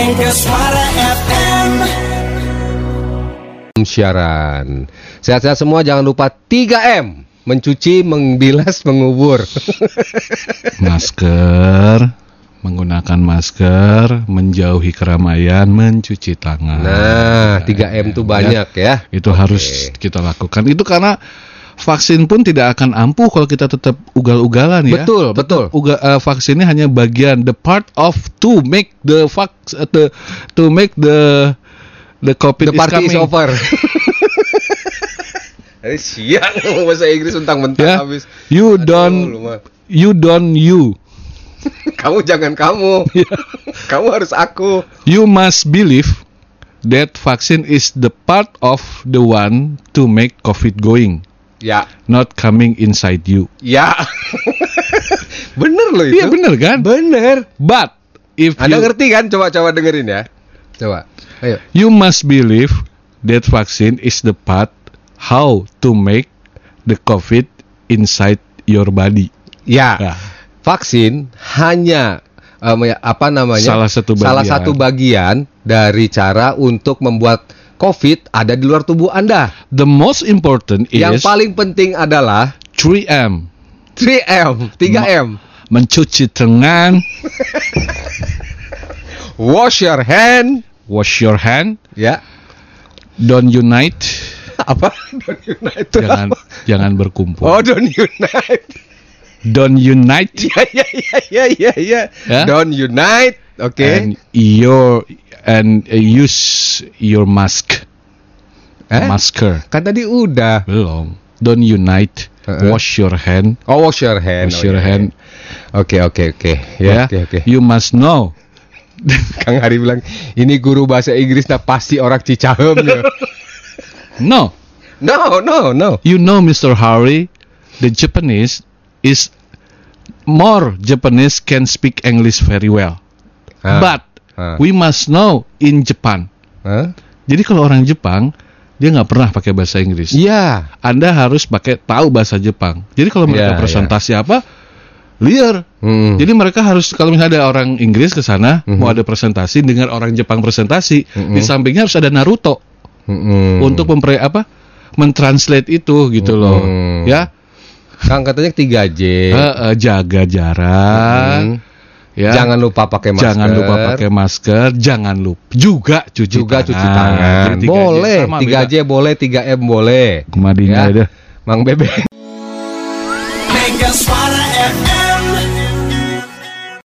Suara FM. siaran. Sehat-sehat semua, jangan lupa 3M. Mencuci, membilas, mengubur. masker, menggunakan masker, menjauhi keramaian, mencuci tangan. Nah, 3M tuh banyak ya. Itu harus kita lakukan. Itu karena vaksin pun tidak akan ampuh kalau kita tetap ugal-ugalan ya. Betul, Tetap betul. Uga, eh, vaksinnya hanya bagian the part of to make the vax eh, the, to make the the The covid party is is coming. over. Eh, siang bahasa Inggris mentang-mentang Ya. habis. You Aduh, don't lu mah. you don't you. Kamu jangan kamu. Ya. kamu harus aku. You must believe that vaccine is the part of the one to make COVID going, Ya, not coming inside you. ya. bener loh itu. Iya bener kan? Bener. But if Anda you, ngerti kan? Coba-coba dengerin ya. Coba. Ayo. you must believe that vaccine is the part how to make the COVID inside your body. Ya. Ya. Vaksin hanya ya, apa namanya? Salah satu Salah satu bagian dari cara untuk membuat COVID ada di luar tubuh Anda. The most important is Yang paling penting adalah 3M. 3M, 3M. Mencuci tangan, Wash your hand. wash your hand, Ya. don't unite, Apa? Don't unite. jangan apa? jangan berkumpul. Oh, don't unite. Don't unite Ya, ya, ya, ya, ya, ya. Ya. Don't unite. Oke. and your and use your mask Eh? masker Kan tadi udah. belum don't unite Uh-uh. wash your hand Oh, wash your hand. wash Oh, your iya, hand iya. Oke, oke, oke. ya Oke, oke. you must know Kang Hari bilang, ini guru bahasa Inggris nah pasti orang Cicahem. ya." no no, no, no. you know Mr. Harry the Japanese is more Japanese can speak English very well Ah. but Ah. we must know in Japan jadi kalau orang Jepang dia nggak pernah pakai bahasa Inggris Iya. Anda harus pakai tahu bahasa Jepang. Jadi kalau mereka Ya, presentasi apa, liar. Hmm. Jadi mereka harus kalau misalnya ada orang Inggris ke sana Mhm. mau ada presentasi, dengar orang Jepang presentasi, Mhm. di sampingnya harus ada Naruto Mm-mm. untuk mempre apa? mentranslate itu gitu loh. Mhm. Ya, Kang katanya 3J. Eh, eh, jaga jarak. Hmm. Ya. Jangan lupa pakai masker. Jangan lupa pakai masker, jangan lupa juga cuci juga tangan. cuci tangan. Jadi 3J Boleh, sama 3J boleh, 3M boleh. beda. Kemadinya Ya. ada. Mang Bebe. Mega Suara FM.